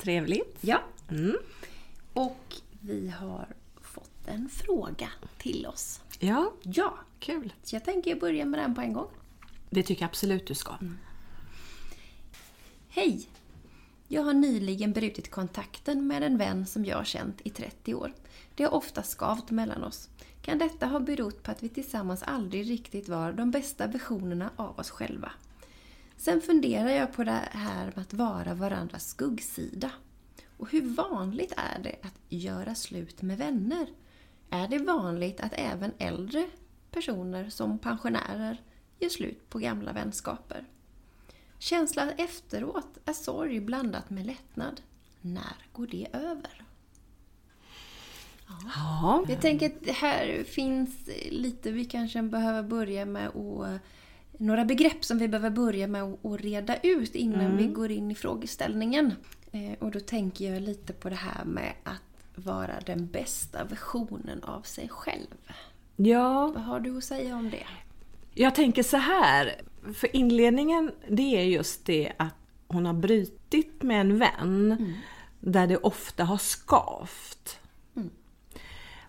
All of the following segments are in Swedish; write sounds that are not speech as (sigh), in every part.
trevligt. ja. Mm. Och vi har fått en fråga till oss. Ja, Ja, kul. så jag tänker börja med den på en gång. Det tycker jag absolut du ska. Hej! Jag har nyligen brutit kontakten med en vän som jag har känt i 30 år. Det har ofta skavt mellan oss. Kan detta ha berott på att vi tillsammans aldrig riktigt var de bästa versionerna av oss själva? Sen funderar jag på det här med att vara varandras skuggsida. Och hur vanligt är det att göra slut med vänner? Är det vanligt att även äldre personer som pensionärer gör slut på gamla vänskaper? Känslan efteråt är sorg blandat med lättnad. När går det över? Ja, Jag tänker att här finns lite vi kanske behöver börja med att några begrepp som vi behöver börja med att reda ut innan vi går in i frågeställningen. Eh, Och då tänker jag lite på det här med att vara den bästa versionen av sig själv. ja, Vad har du att säga om det? jag tänker så här. För inledningen, det är just det att hon har brutit med en vän där det ofta har skavt.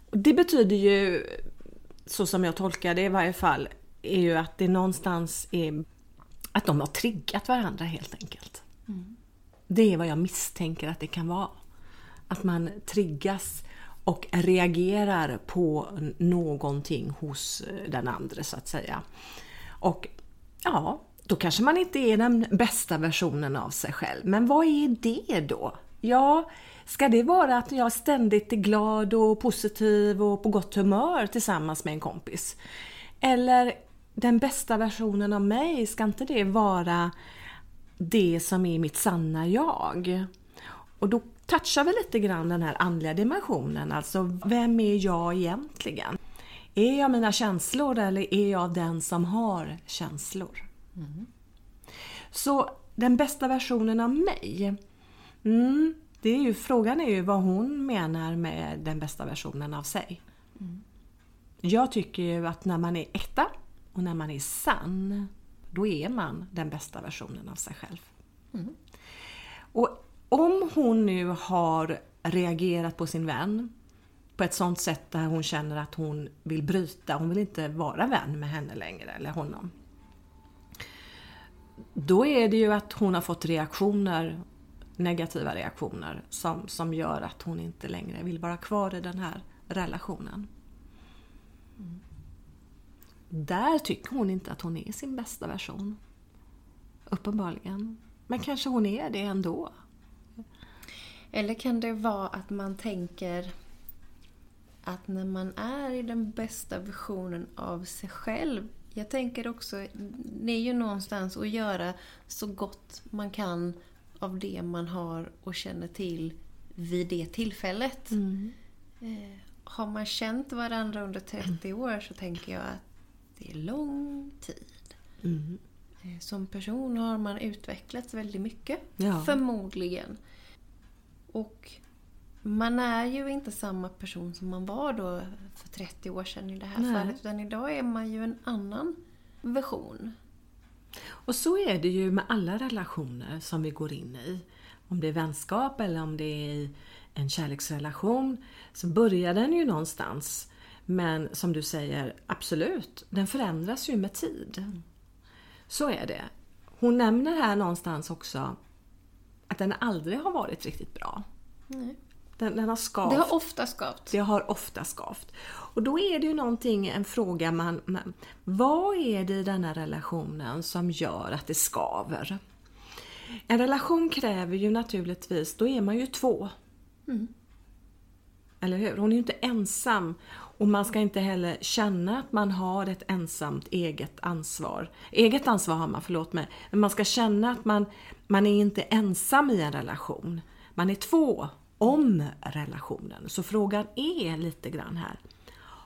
Och Det betyder ju, så som jag tolkar det i varje fall, är ju att det någonstans är att de har triggat varandra helt enkelt. Det är vad jag misstänker att det kan vara. Att man triggas och reagerar på någonting hos den andra så att säga. Och ja, då kanske man inte är den bästa versionen av sig själv. Men vad är det då? Ja, ska det vara att jag ständigt är glad och positiv och på gott humör tillsammans med en kompis? Eller den bästa versionen av mig, ska inte det vara det som är mitt sanna jag? Och då touchar vi lite grann den här andliga dimensionen, alltså vem är jag egentligen? Är jag mina känslor eller är jag den som har känslor? Så den bästa versionen av mig, mm, det är ju, frågan är ju vad hon menar med den bästa versionen av sig. Jag tycker ju att när man är äkta och när man är sann, då är man den bästa versionen av sig själv. Och om hon nu har reagerat på sin vän på ett sånt sätt där hon känner att hon vill bryta, hon vill inte vara vän med henne längre eller honom. Då är det ju att hon har fått reaktioner, negativa reaktioner som, som gör att hon inte längre vill vara kvar i den här relationen. Där tycker hon inte att hon är sin bästa version. Uppenbarligen. Men kanske hon är det ändå. Eller kan det vara att man tänker att när man är i den bästa versionen av sig själv. Jag tänker också, det är ju någonstans att göra så gott man kan av det man har och känner till vid det tillfället. Eh, har man känt varandra under 30 år så tänker jag att det är lång tid. Eh, Som person har man utvecklats väldigt mycket. Ja. Förmodligen. Och man är ju inte samma person som man var då för 30 år sedan i det här Nej. fallet. Utan idag är man ju en annan version. Och så är det ju med alla relationer som vi går in i. Om det är vänskap eller om det är en kärleksrelation så börjar den ju någonstans. Men som du säger, absolut, den förändras ju med tid. Så är det. Hon nämner här någonstans också att den aldrig har varit riktigt bra. Nej. Den, den har skavt. Det har ofta skavt. Det har ofta skavt. Och då är det ju någonting, en fråga man, man... Vad är det i denna relationen som gör att det skaver? En relation kräver ju naturligtvis, då är man ju två. Eller hur? Hon är ju inte ensam. Och man ska inte heller känna att man har ett ensamt eget ansvar. Eget ansvar har man, förlåt mig. Men man ska känna att man, man är inte ensam i en relation. Man är två om relationen. Så frågan är lite grann här.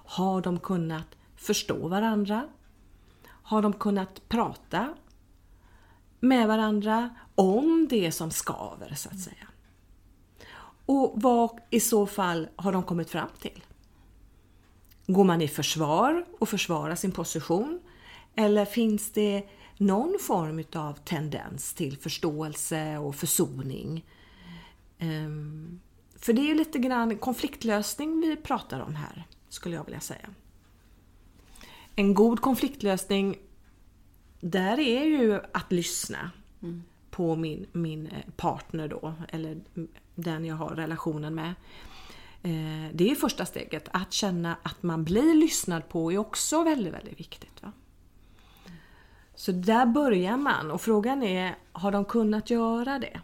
Har de kunnat förstå varandra? Har de kunnat prata med varandra om det som skaver så att säga? Och vad i så fall har de kommit fram till? Går man i försvar och försvarar sin position? Eller finns det någon form av tendens till förståelse och försoning. Ehm, för det är ju lite grann konfliktlösning vi pratar om här, skulle jag vilja säga. En god konfliktlösning, där är ju att lyssna mm. på min, min eh, partner då, eller den jag har relationen med. Eh, det är första steget. Att känna att man blir lyssnad på är också väldigt, väldigt viktigt. Va? Så där börjar man och frågan är, har de kunnat göra det?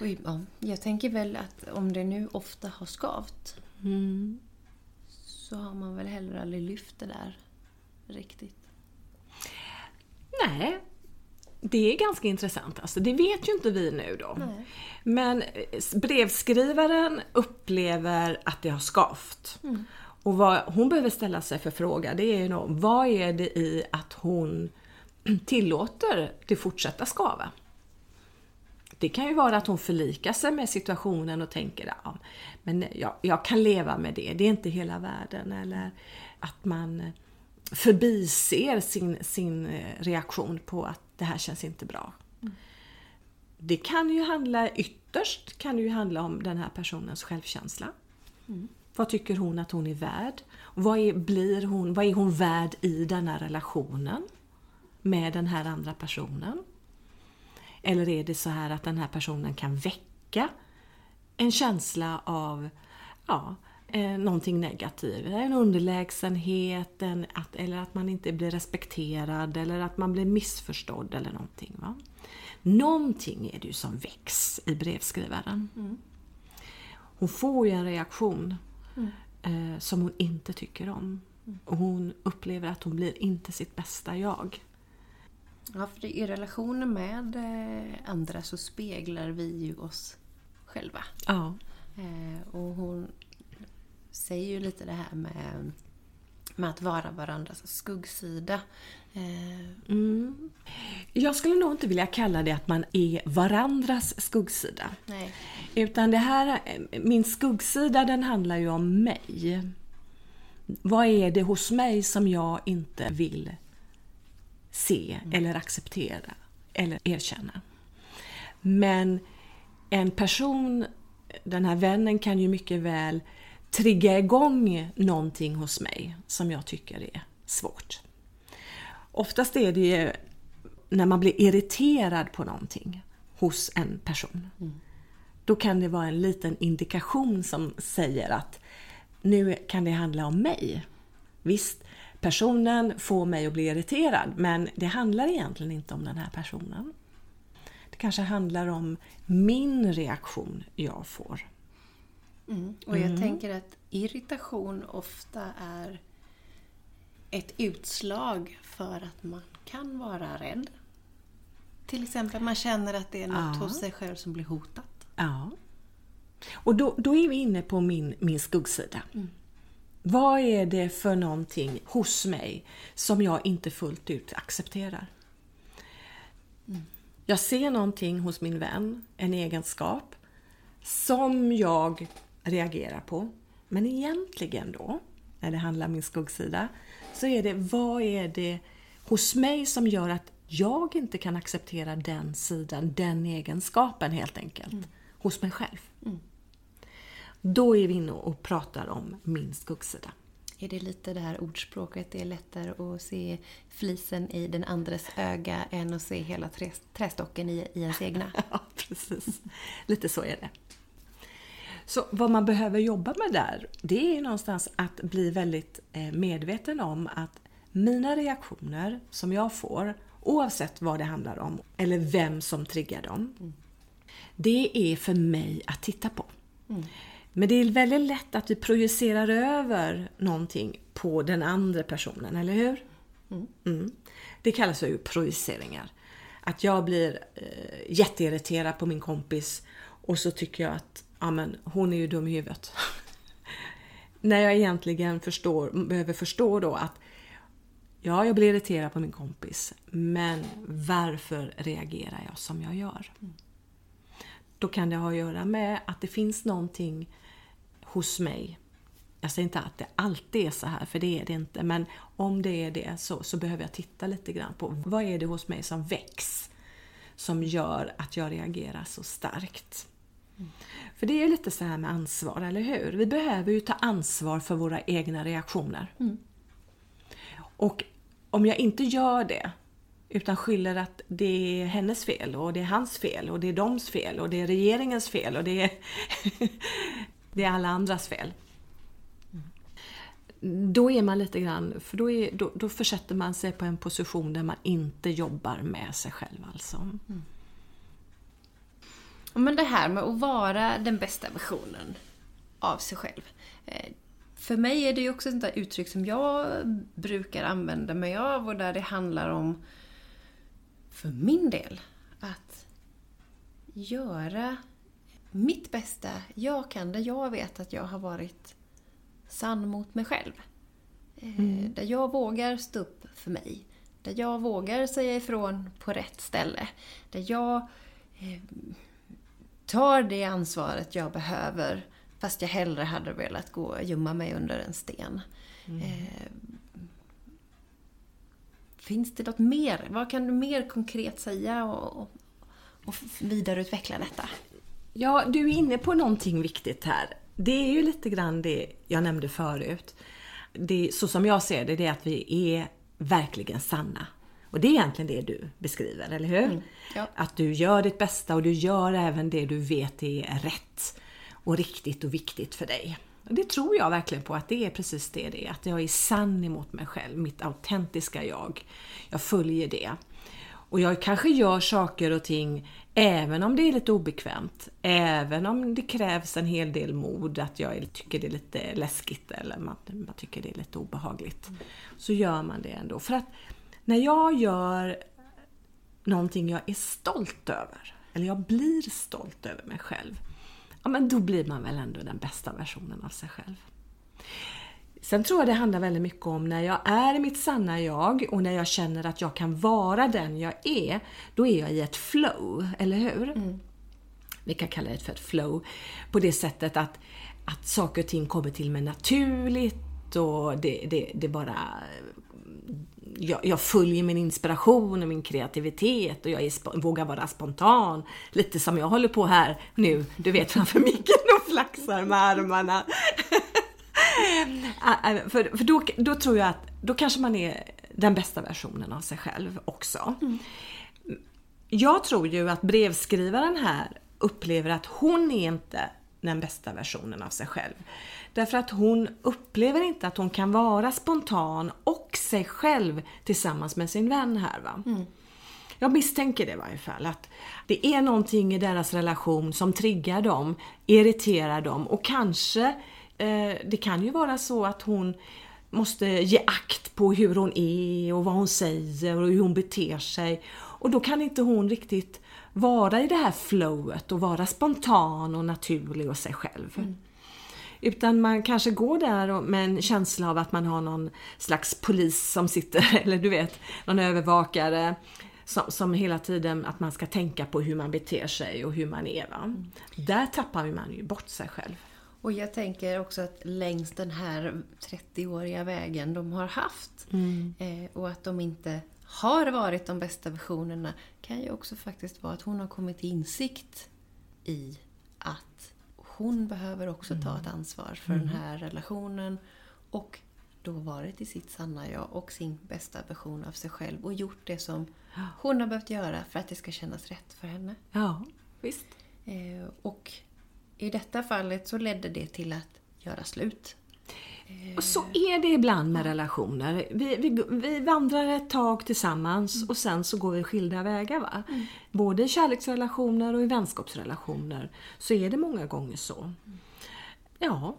Oj, ja. Jag tänker väl att om det nu ofta har skavt mm. så har man väl heller aldrig lyft det där riktigt. Nej, det är ganska intressant. Alltså, det vet ju inte vi nu då. Nej. Men eh, brevskrivaren upplever att det har skavt. Mm. Och vad hon behöver ställa sig för fråga det är ju då, vad är det i att hon (clears throat) tillåter det fortsätta skava? Det kan ju vara att hon förlikar sig med situationen och tänker ja, men jag, jag kan leva med det, det är inte hela världen. Eller att man förbiser sin, sin eh, reaktion på att det här känns inte bra. Mm. Det kan ju handla, ytterst kan det ju handla om den här personens självkänsla. Mm. Vad tycker hon att hon är värd? Vad är, blir hon, vad är hon värd i den här relationen med den här andra personen? Eller är det så här att den här personen kan väcka en känsla av ja, eh, någonting negativt. En underlägsenhet, en, att, eller att man inte blir respekterad eller att man blir missförstådd eller någonting. Va? Någonting är det ju som väcks i brevskrivaren. Mm. Hon får ju en reaktion mm. eh, som hon inte tycker om. Mm. Och hon upplever att hon blir inte sitt bästa jag. Ja, för i relationer med eh, andra så speglar vi ju oss själva. Ja. Eh, och hon säger ju lite det här med, med att vara varandras skuggsida. Eh, mm. Jag skulle nog inte vilja kalla det att man är varandras skuggsida. Nej. Utan det här, min skuggsida den handlar ju om mig. Vad är det hos mig som jag inte vill se mm. eller acceptera eller erkänna? Men en person, den här vännen kan ju mycket väl trigga igång någonting hos mig som jag tycker är svårt. Oftast är det ju när man blir irriterad på någonting hos en person. Mm. Då kan det vara en liten indikation som säger att nu kan det handla om mig. Visst, personen får mig att bli irriterad men det handlar egentligen inte om den här personen. Det kanske handlar om min reaktion jag får. Mm. Och jag mm. tänker att irritation ofta är ett utslag för att man kan vara rädd. Till exempel man känner att det är något ja. hos sig själv som blir hotat. Ja. Och då, då är vi inne på min, min skuggsida. Mm. Vad är det för någonting hos mig som jag inte fullt ut accepterar? Mm. Jag ser någonting hos min vän, en egenskap, som jag reagerar på. Men egentligen då, när det handlar om min skuggsida, så är det vad är det hos mig som gör att jag inte kan acceptera den sidan, den egenskapen helt enkelt, mm. hos mig själv. Mm. Då är vi inne och pratar om min skuggsida. Är det lite det här ordspråket, det är lättare att se flisen i den andres öga än att se hela trästocken i, i ens egna? (laughs) ja, precis. Lite så är det. Så vad man behöver jobba med där, det är någonstans att bli väldigt eh, medveten om att mina reaktioner som jag får, oavsett vad det handlar om eller vem som triggar dem, mm. det är för mig att titta på. Mm. Men det är väldigt lätt att vi projicerar över någonting på den andra personen, eller hur? Mm. mm. Det kallas ju projiceringar. Att jag blir eh, jätteirriterad på min kompis och så tycker jag att ja men hon är ju dum i huvudet. (laughs) När jag egentligen förstår, behöver förstå då att ja, jag blir irriterad på min kompis, men varför reagerar jag som jag gör? Då kan det ha att göra med att det finns någonting hos mig Jag säger inte att det alltid är så här, för det är det inte. Men om det är det så, så behöver jag titta lite grann på vad är det hos mig som väcks som gör att jag reagerar så starkt. Mm. För det är lite så här med ansvar, eller hur? Vi behöver ju ta ansvar för våra egna reaktioner. Mm. Och om jag inte gör det, utan skyller att det är hennes fel och det är hans fel och det är doms fel och det är regeringens fel och det är, (laughs) det är alla andras fel. Då är man lite grann, för då, är, då, då försätter man sig på en position där man inte jobbar med sig själv alltså. Mm. Men det här med att vara den bästa versionen av sig själv. Eh, för mig är det ju också ett uttryck som jag brukar använda mig av och där det handlar om, för min del, att göra mitt bästa jag kan, där jag vet att jag har varit sann mot mig själv. Eh, mm. Där jag vågar stå upp för mig. Där jag vågar säga ifrån på rätt ställe. Där jag eh, tar det ansvaret jag behöver fast jag hellre hade velat gå och gömma mig under en sten. Mm. Eh, finns det något mer? Vad kan du mer konkret säga och, och, och vidareutveckla detta? Ja, du är inne på någonting viktigt här. Det är ju lite grann det jag nämnde förut. Det, så som jag ser det, det är att vi är verkligen sanna. Och det är egentligen det du beskriver, eller hur? Mm, ja. Att du gör ditt bästa och du gör även det du vet är rätt och riktigt och viktigt för dig. Och det tror jag verkligen på att det är precis det det är. Att jag är sann emot mig själv, mitt autentiska jag. Jag följer det. Och jag kanske gör saker och ting även om det är lite obekvämt. Även om det krävs en hel del mod, att jag tycker det är lite läskigt eller man, man tycker det är lite obehagligt. Så gör man det ändå. För att när jag gör någonting jag är stolt över, eller jag blir stolt över mig själv, ja men då blir man väl ändå den bästa versionen av sig själv. Sen tror jag det handlar väldigt mycket om när jag är mitt sanna jag och när jag känner att jag kan vara den jag är, då är jag i ett flow, eller hur? Mm. Vi kan kalla det för ett flow på det sättet att, att saker och ting kommer till mig naturligt och det, det, det bara jag, jag följer min inspiration och min kreativitet och jag är, vågar vara spontan. Lite som jag håller på här nu, du vet framför micken och flaxar med armarna. (laughs) för för då, då tror jag att då kanske man är den bästa versionen av sig själv också. Mm. Jag tror ju att brevskrivaren här upplever att hon är inte den bästa versionen av sig själv. Därför att hon upplever inte att hon kan vara spontan och sig själv tillsammans med sin vän här. Va? Mm. Jag misstänker det i varje fall. Att det är någonting i deras relation som triggar dem, irriterar dem och kanske, eh, det kan ju vara så att hon måste ge akt på hur hon är och vad hon säger och hur hon beter sig. Och då kan inte hon riktigt vara i det här flowet och vara spontan och naturlig och sig själv. Mm. Utan man kanske går där med en känsla av att man har någon slags polis som sitter, (laughs) eller du vet, någon övervakare som, som hela tiden att man ska tänka på hur man beter sig och hur man är. Va? Där tappar man ju bort sig själv. Och jag tänker också att längs den här 30-åriga vägen de har haft mm. eh, och att de inte har varit de bästa versionerna kan ju också faktiskt vara att hon har kommit till insikt i att hon behöver också ta mm. ett ansvar för mm. den här relationen och då varit i sitt sanna jag och sin bästa version av sig själv och gjort det som (gasps) hon har behövt göra för att det ska kännas rätt för henne. Ja, visst. Eh, och i detta fallet så ledde det till att göra slut. Och så är det ibland med relationer. Vi, vi, vi vandrar ett tag tillsammans mm. och sen så går vi skilda vägar. Va? Mm. Både i kärleksrelationer och i vänskapsrelationer så är det många gånger så. Ja,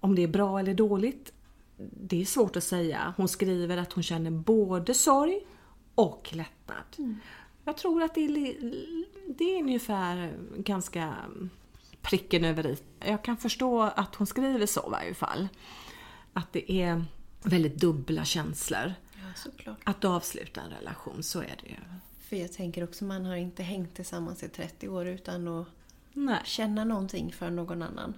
om det är bra eller dåligt, det är svårt att säga. Hon skriver att hon känner både sorg och lättnad. Mm. Jag tror att det är, det är ungefär ganska pricken över i. Jag kan förstå att hon skriver så i varje fall. Att det är väldigt dubbla känslor. Ja, såklart. Att avsluta en relation, så är det ju. För jag tänker också, man har inte hängt tillsammans i 30 år utan att Nej. känna någonting för någon annan.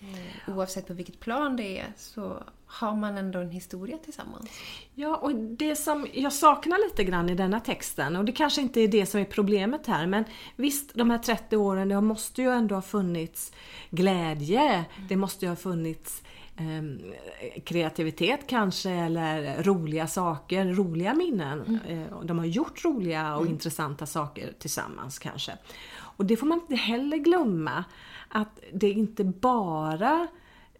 Eh, oavsett på vilket plan det är så har man ändå en historia tillsammans. Ja, och det som jag saknar lite grann i denna texten, och det kanske inte är det som är problemet här, men visst, de här 30 åren, det måste ju ändå ha funnits glädje, det måste ju ha funnits kreativitet kanske, eller roliga saker, roliga minnen. Mm. Eh, de har gjort roliga och mm. intressanta saker tillsammans kanske. Och det får man inte heller glömma, att det inte bara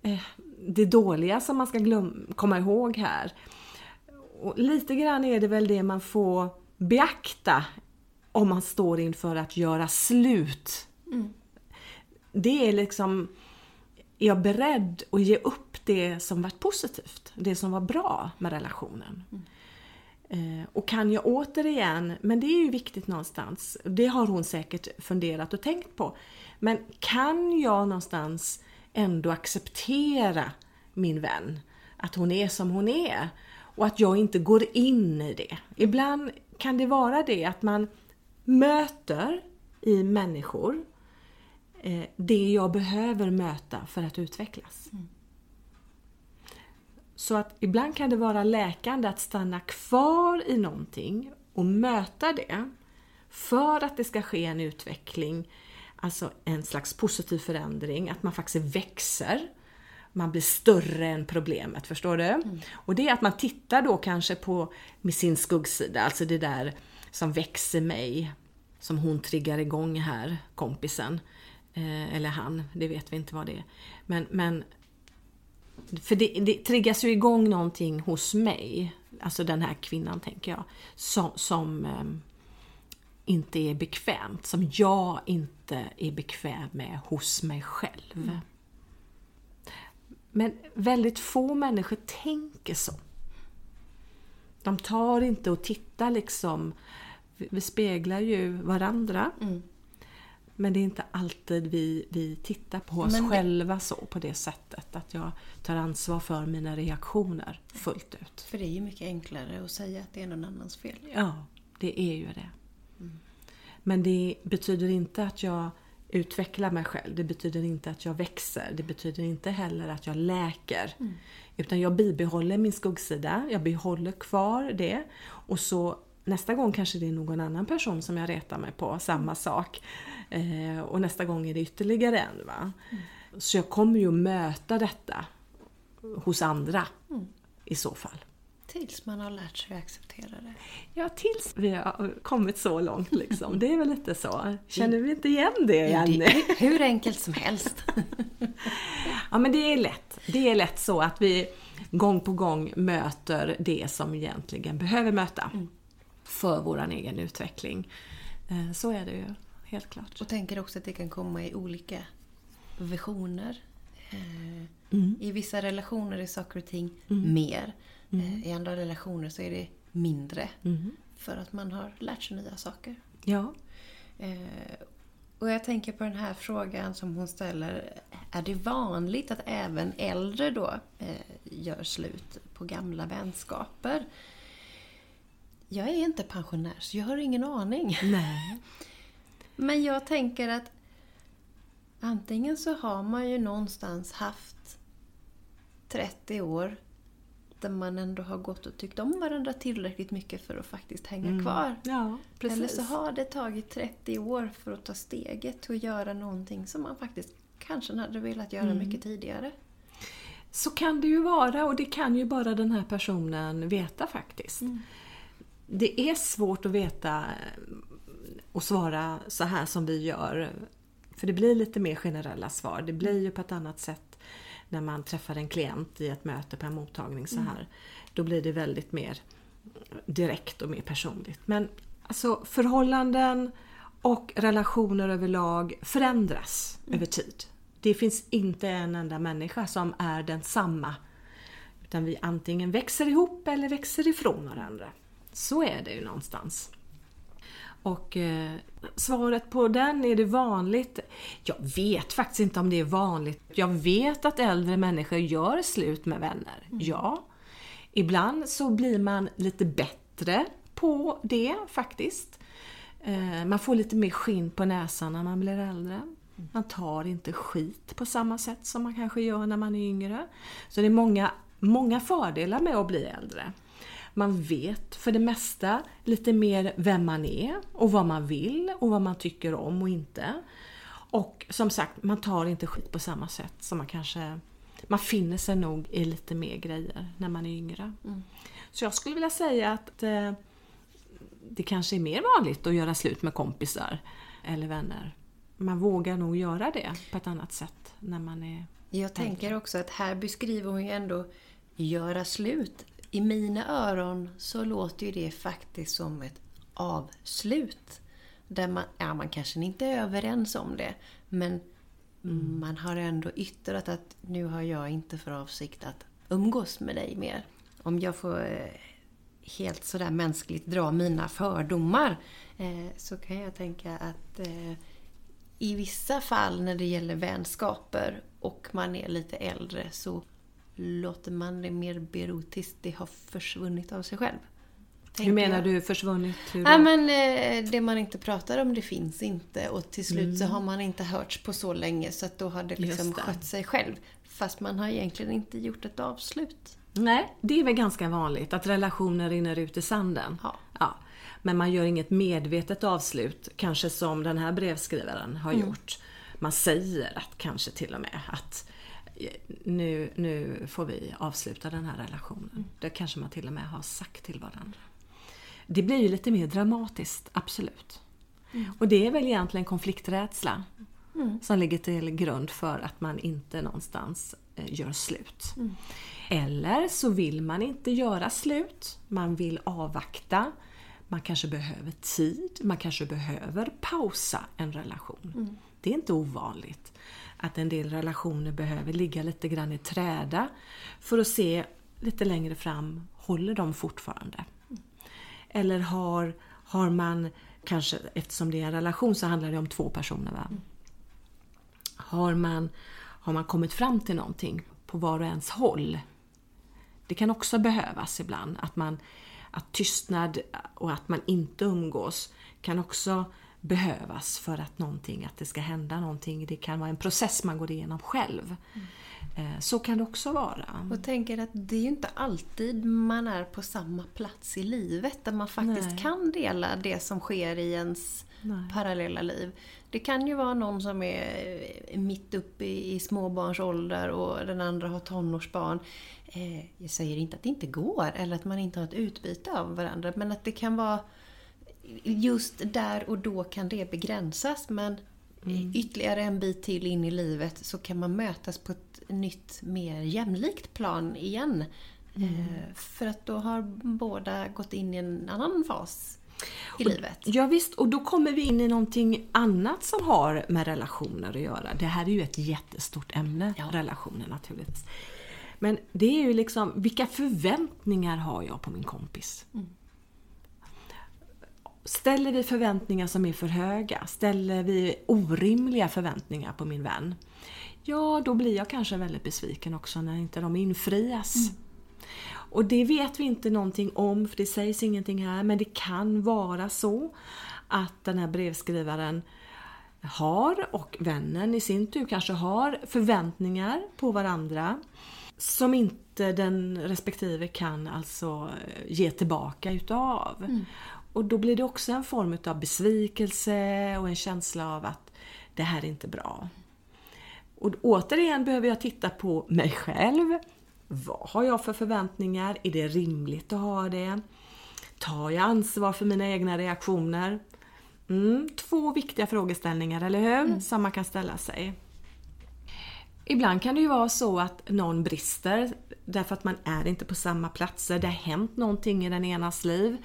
eh, det dåliga som man ska glöm, komma ihåg här. Och lite grann är det väl det man får beakta om man står inför att göra slut. Mm. Det är liksom, är jag beredd att ge upp det som varit positivt? Det som var bra med relationen? Mm. Eh, och kan jag återigen, men det är ju viktigt någonstans, det har hon säkert funderat och tänkt på. Men kan jag någonstans ändå acceptera min vän. Att hon är som hon är. Och att jag inte går in i det. Ibland kan det vara det att man möter i människor eh, det jag behöver möta för att utvecklas. Mm. Så att ibland kan det vara läkande att stanna kvar i någonting och möta det för att det ska ske en utveckling Alltså en slags positiv förändring, att man faktiskt växer. Man blir större än problemet, förstår du? Mm. Och det är att man tittar då kanske på med sin skuggsida, alltså det där som växer mig, som hon triggar igång här, kompisen. Eh, eller han, det vet vi inte vad det är. Men, men för det, det triggas ju igång någonting hos mig, alltså den här kvinnan tänker jag, som, som eh, inte är bekvämt, som jag inte är bekväm med hos mig själv. Mm. Men väldigt få människor tänker så. De tar inte och tittar liksom, vi speglar ju varandra. Mm. Men det är inte alltid vi, vi tittar på oss men själva så på det sättet att jag tar ansvar för mina reaktioner fullt ut. För det är ju mycket enklare att säga att det är någon annans fel. Ja, det är ju det. Men det betyder inte att jag utvecklar mig själv. Det betyder inte att jag växer. Det betyder inte heller att jag läker. Mm. Utan jag bibehåller min skuggsida. Jag behåller kvar det. Och så nästa gång kanske det är någon annan person som jag retar mig på. Samma mm. sak. Eh, och nästa gång är det ytterligare en. Va? Mm. Så jag kommer ju möta detta hos andra mm. i så fall. Tills man har lärt sig att acceptera det. Ja, tills vi har kommit så långt liksom. (laughs) Det är väl lite så. Känner vi inte igen det, Jenny? Ja, hur enkelt som helst. (laughs) (laughs) ja, men det är lätt. Det är lätt så att vi gång på gång möter det som vi egentligen behöver möta. Mm. För vår egen utveckling. Eh, så är det ju, helt klart. Och tänker också att det kan komma i olika visioner. Eh, mm. I vissa relationer är saker och ting mm. mer. Mm. Eh, I andra relationer så är det mindre. Mm. För att man har lärt sig nya saker. Ja. Och jag tänker på den här frågan som hon ställer. Är det vanligt att även äldre då gör slut på gamla vänskaper? Jag är inte pensionär så jag har ingen aning. Nej. Men jag tänker att antingen så har man ju någonstans haft 30 år där man ändå har gått och tyckt om varandra tillräckligt mycket för att faktiskt hänga mm. kvar. Ja, Eller så har det tagit 30 år för att ta steget och göra någonting som man faktiskt kanske hade velat göra mm. mycket tidigare. Så kan det ju vara och det kan ju bara den här personen veta faktiskt. Mm. Det är svårt att veta och svara så här som vi gör. För det blir lite mer generella svar. Det blir ju på ett annat sätt när man träffar en klient i ett möte på en mottagning så här. Mm. Då blir det väldigt mer direkt och mer personligt. Men alltså förhållanden och relationer överlag förändras mm. över tid. Det finns inte en enda människa som är densamma. Utan vi antingen växer ihop eller växer ifrån varandra. Så är det ju någonstans. Och eh, svaret på den, är det vanligt? Jag vet faktiskt inte om det är vanligt. Jag vet att äldre människor gör slut med vänner. Mm. Ja. Ibland så blir man lite bättre på det faktiskt. Eh, man får lite mer skinn på näsan när man blir äldre. Man tar inte skit på samma sätt som man kanske gör när man är yngre. Så det är många, många fördelar med att bli äldre. Man vet för det mesta lite mer vem man är och vad man vill och vad man tycker om och inte. Och som sagt, man tar inte skit på samma sätt som man kanske... Man finner sig nog i lite mer grejer när man är yngre. Mm. Så jag skulle vilja säga att eh, det kanske är mer vanligt att göra slut med kompisar eller vänner. Man vågar nog göra det på ett annat sätt när man är Jag tänker också att här beskriver hon ju ändå göra slut. I mina öron så låter ju det faktiskt som ett avslut. Där man, ja, man kanske inte är överens om det, men mm. man har ändå yttrat att nu har jag inte för avsikt att umgås med dig mer. Om jag får eh, helt sådär mänskligt dra mina fördomar eh, så kan jag tänka att eh, i vissa fall när det gäller vänskaper och man är lite äldre så låter man det mer bero tills det har försvunnit av sig själv. Hur menar jag. du försvunnit? Hur ja, men, eh, det man inte pratar om det finns inte och till slut mm. så har man inte hörts på så länge så att då har det liksom det. skött sig själv. Fast man har egentligen inte gjort ett avslut. Nej, det är väl ganska vanligt att relationer rinner ut i sanden. Ja. ja. Men man gör inget medvetet avslut, kanske som den här brevskrivaren har mm. gjort. Man säger att kanske till och med att nu, nu får vi avsluta den här relationen. Mm. Det kanske man till och med har sagt till varandra. Det blir ju lite mer dramatiskt, absolut. Mm. Och det är väl egentligen konflikträdsla mm. som ligger till grund för att man inte någonstans eh, gör slut. Mm. Eller så vill man inte göra slut, man vill avvakta. Man kanske behöver tid, man kanske behöver pausa en relation. Mm. Det är inte ovanligt att en del relationer behöver ligga lite grann i träda för att se lite längre fram, håller de fortfarande? Eller har, har man kanske, eftersom det är en relation så handlar det om två personer. Va? Har, man, har man kommit fram till någonting på var och ens håll? Det kan också behövas ibland. Att, man, att tystnad och att man inte umgås kan också behövas för att någonting, att det ska hända någonting. Det kan vara en process man går igenom själv. Mm. Eh, så kan det också vara. Och tänker att det är ju inte alltid man är på samma plats i livet där man faktiskt Nej. kan dela det som sker i ens Nej. parallella liv. Det kan ju vara någon som är mitt uppe i småbarnsålder och den andra har tonårsbarn. Eh, jag säger inte att det inte går eller att man inte har ett utbyte av varandra men att det kan vara just där och då kan det begränsas men mm. ytterligare en bit till in i livet så kan man mötas på ett nytt, mer jämlikt plan igen. Mm. Eh, för att då har båda gått in i en annan fas i och, livet. Ja, visst, och då kommer vi in i någonting annat som har med relationer att göra. Det här är ju ett jättestort ämne, ja. relationer naturligtvis. Men det är ju liksom, vilka förväntningar har jag på min kompis? Mm. Ställer vi förväntningar som är för höga? Ställer vi orimliga förväntningar på min vän? Ja, då blir jag kanske väldigt besviken också när inte de infrias. Mm. Och det vet vi inte någonting om, för det sägs ingenting här, men det kan vara så att den här brevskrivaren har, och vännen i sin tur kanske har, förväntningar på varandra som inte den respektive kan alltså ge tillbaka utav. Mm. Och då blir det också en form av besvikelse och en känsla av att det här är inte bra. Och återigen behöver jag titta på mig själv. Vad har jag för förväntningar? Är det rimligt att ha det? Tar jag ansvar för mina egna reaktioner? Mm, två viktiga frågeställningar, eller hur? Mm. Som man kan ställa sig. Ibland kan det ju vara så att någon brister därför att man är inte på samma platser. Det har hänt någonting i den enas liv.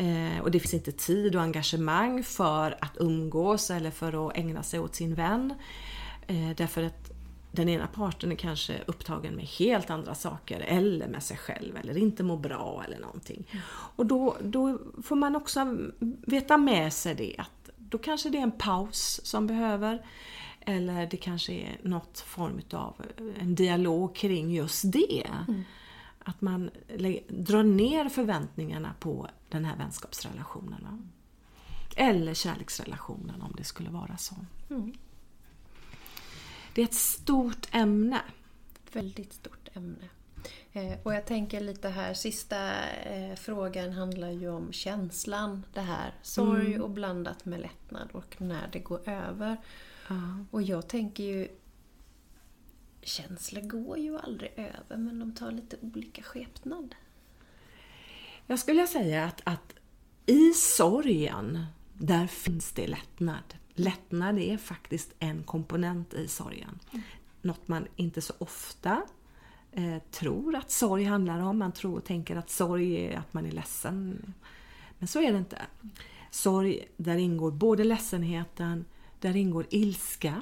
Eh, och det finns inte tid och engagemang för att umgås eller för att ägna sig åt sin vän. Eh, därför att den ena parten är kanske upptagen med helt andra saker eller med sig själv eller inte mår bra eller någonting. Och då, då får man också veta med sig det att då kanske det är en paus som behöver eller det kanske är något form av en dialog kring just det. Mm. Att man drar ner förväntningarna på den här vänskapsrelationen. Eller kärleksrelationen om det skulle vara så. Mm. Det är ett stort ämne. Väldigt stort ämne. Eh, och jag tänker lite här, sista eh, frågan handlar ju om känslan. Det här, sorg Mm. och blandat med lättnad och när det går över. Ja. Och jag tänker ju, känslor går ju aldrig över men de tar lite olika skepnad. Jag skulle säga att, att i sorgen, där finns det lättnad. Lättnad är faktiskt en komponent i sorgen. Något man inte så ofta eh, tror att sorg handlar om. Man tror och tänker att sorg är att man är ledsen. Men så är det inte. Sorg, där ingår både ledsenheten, där ingår ilska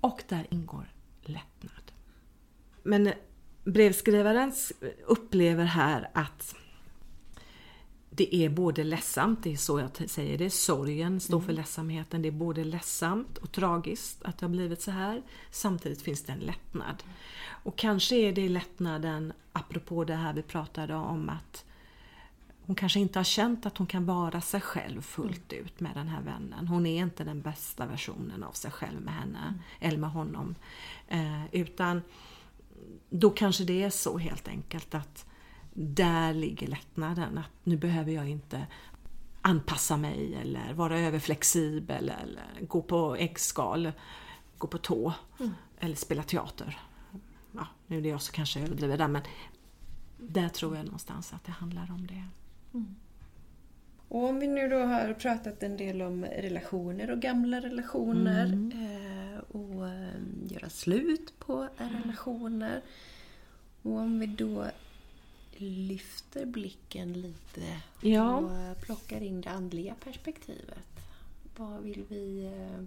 och där ingår lättnad. Men brevskrivaren upplever här att det är både ledsamt, det är så jag säger det, sorgen står för ledsamheten. Det är både ledsamt och tragiskt att det har blivit så här. Samtidigt finns det en lättnad. Och kanske är det lättnaden, apropå det här vi pratade om att hon kanske inte har känt att hon kan vara sig själv fullt ut med den här vännen. Hon är inte den bästa versionen av sig själv med henne eller med honom. Eh, utan då kanske det är så helt enkelt att där ligger lättnaden. Att nu behöver jag inte anpassa mig eller vara överflexibel eller gå på äggskal, gå på tå eller spela teater. Ja, nu är det jag som kanske överdriver där men där tror jag någonstans att det handlar om det. Och om vi nu då har pratat en del om relationer och gamla relationer eh, och eh, göra slut på relationer. Och om vi då lyfter blicken lite Ja. och plockar in det andliga perspektivet. Vad vill vi, eh,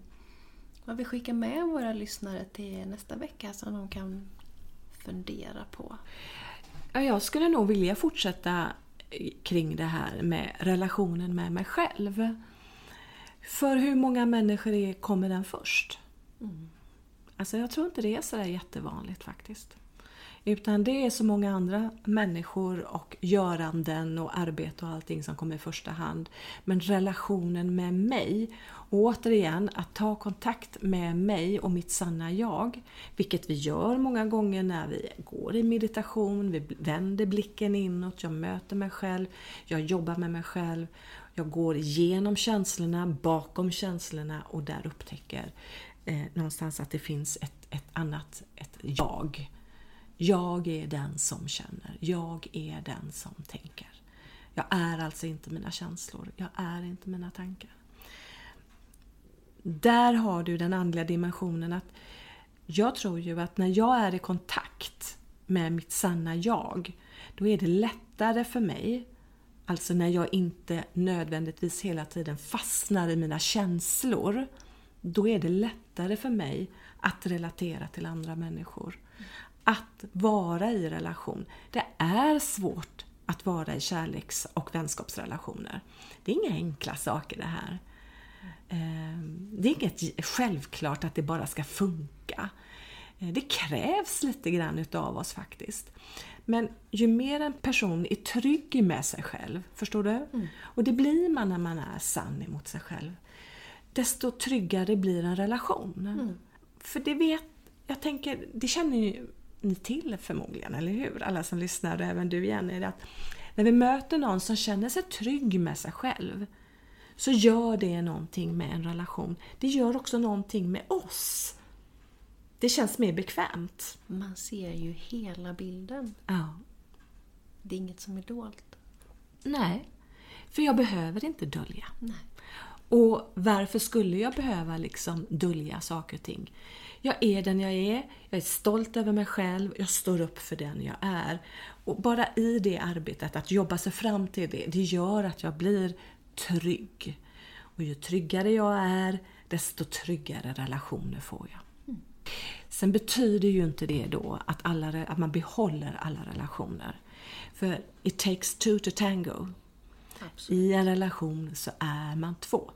vad vill vi skicka med våra lyssnare till nästa vecka som de kan fundera på? Ja, jag skulle nog vilja fortsätta kring det här med relationen med mig själv. För hur många människor är, kommer den först? Alltså jag tror inte det är sådär jättevanligt faktiskt. Utan det är så många andra människor och göranden och arbete och allting som kommer i första hand. Men relationen med mig, och återigen att ta kontakt med mig och mitt sanna jag, vilket vi gör många gånger när vi går i meditation, vi vänder blicken inåt, jag möter mig själv, jag jobbar med mig själv, jag går igenom känslorna, bakom känslorna och där upptäcker eh, någonstans att det finns ett, ett annat, ett jag. Jag är den som känner. Jag är den som tänker. Jag är alltså inte mina känslor. Jag är inte mina tankar. Där har du den andliga dimensionen att jag tror ju att när jag är i kontakt med mitt sanna jag, då är det lättare för mig, alltså när jag inte nödvändigtvis hela tiden fastnar i mina känslor, då är det lättare för mig att relatera till andra människor. Att vara i relation. Det är svårt att vara i kärleks och vänskapsrelationer. Det är inga enkla saker det här. Eh, Det är inget självklart att det bara ska funka. Eh, Det krävs lite grann utav oss faktiskt. Men ju mer en person är trygg med sig själv, förstår du? Och det blir man när man är sann emot sig själv. Desto tryggare blir en relation. För det vet, jag tänker, det känner ju ni till förmodligen, eller hur? Alla som lyssnar och även du Jenny, att när vi möter någon som känner sig trygg med sig själv så gör det någonting med en relation. Det gör också någonting med oss. Det känns mer bekvämt. Man ser ju hela bilden. Ja. Det är inget som är dolt. Nej, för jag behöver inte dölja. Nej. Och varför skulle jag behöva liksom dölja saker och ting? Jag är den jag är, jag är stolt över mig själv, jag står upp för den jag är. Och bara i det arbetet, att jobba sig fram till det, det gör att jag blir trygg. Och ju tryggare jag är, desto tryggare relationer får jag. Sen betyder ju inte det då att, alla, att man behåller alla relationer. För it takes two to tango. Absolut. I en relation så är man två.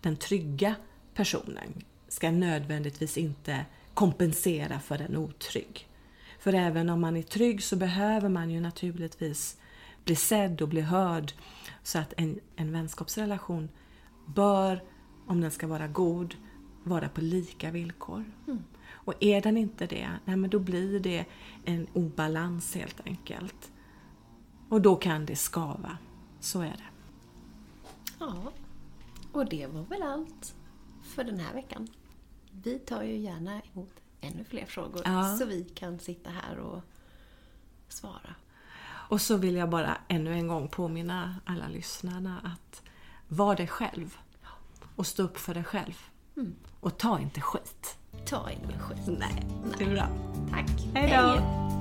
Den trygga personen ska nödvändigtvis inte kompensera för en otrygg. För även om man är trygg så behöver man ju naturligtvis bli sedd och bli hörd. Så att en, en vänskapsrelation bör, om den ska vara god, vara på lika villkor. Och är den inte det, nej men då blir det en obalans helt enkelt. Och då kan det skava. Så är det. Ja, och det var väl allt för den här veckan. Vi tar ju gärna emot ännu fler frågor Ja. så vi kan sitta här och svara. Och så vill jag bara ännu en gång påminna alla lyssnarna att var dig själv. Och stå upp för dig själv. Och ta inte skit. Ta ingen skit. Nej, det är bra. Tack. Hej då.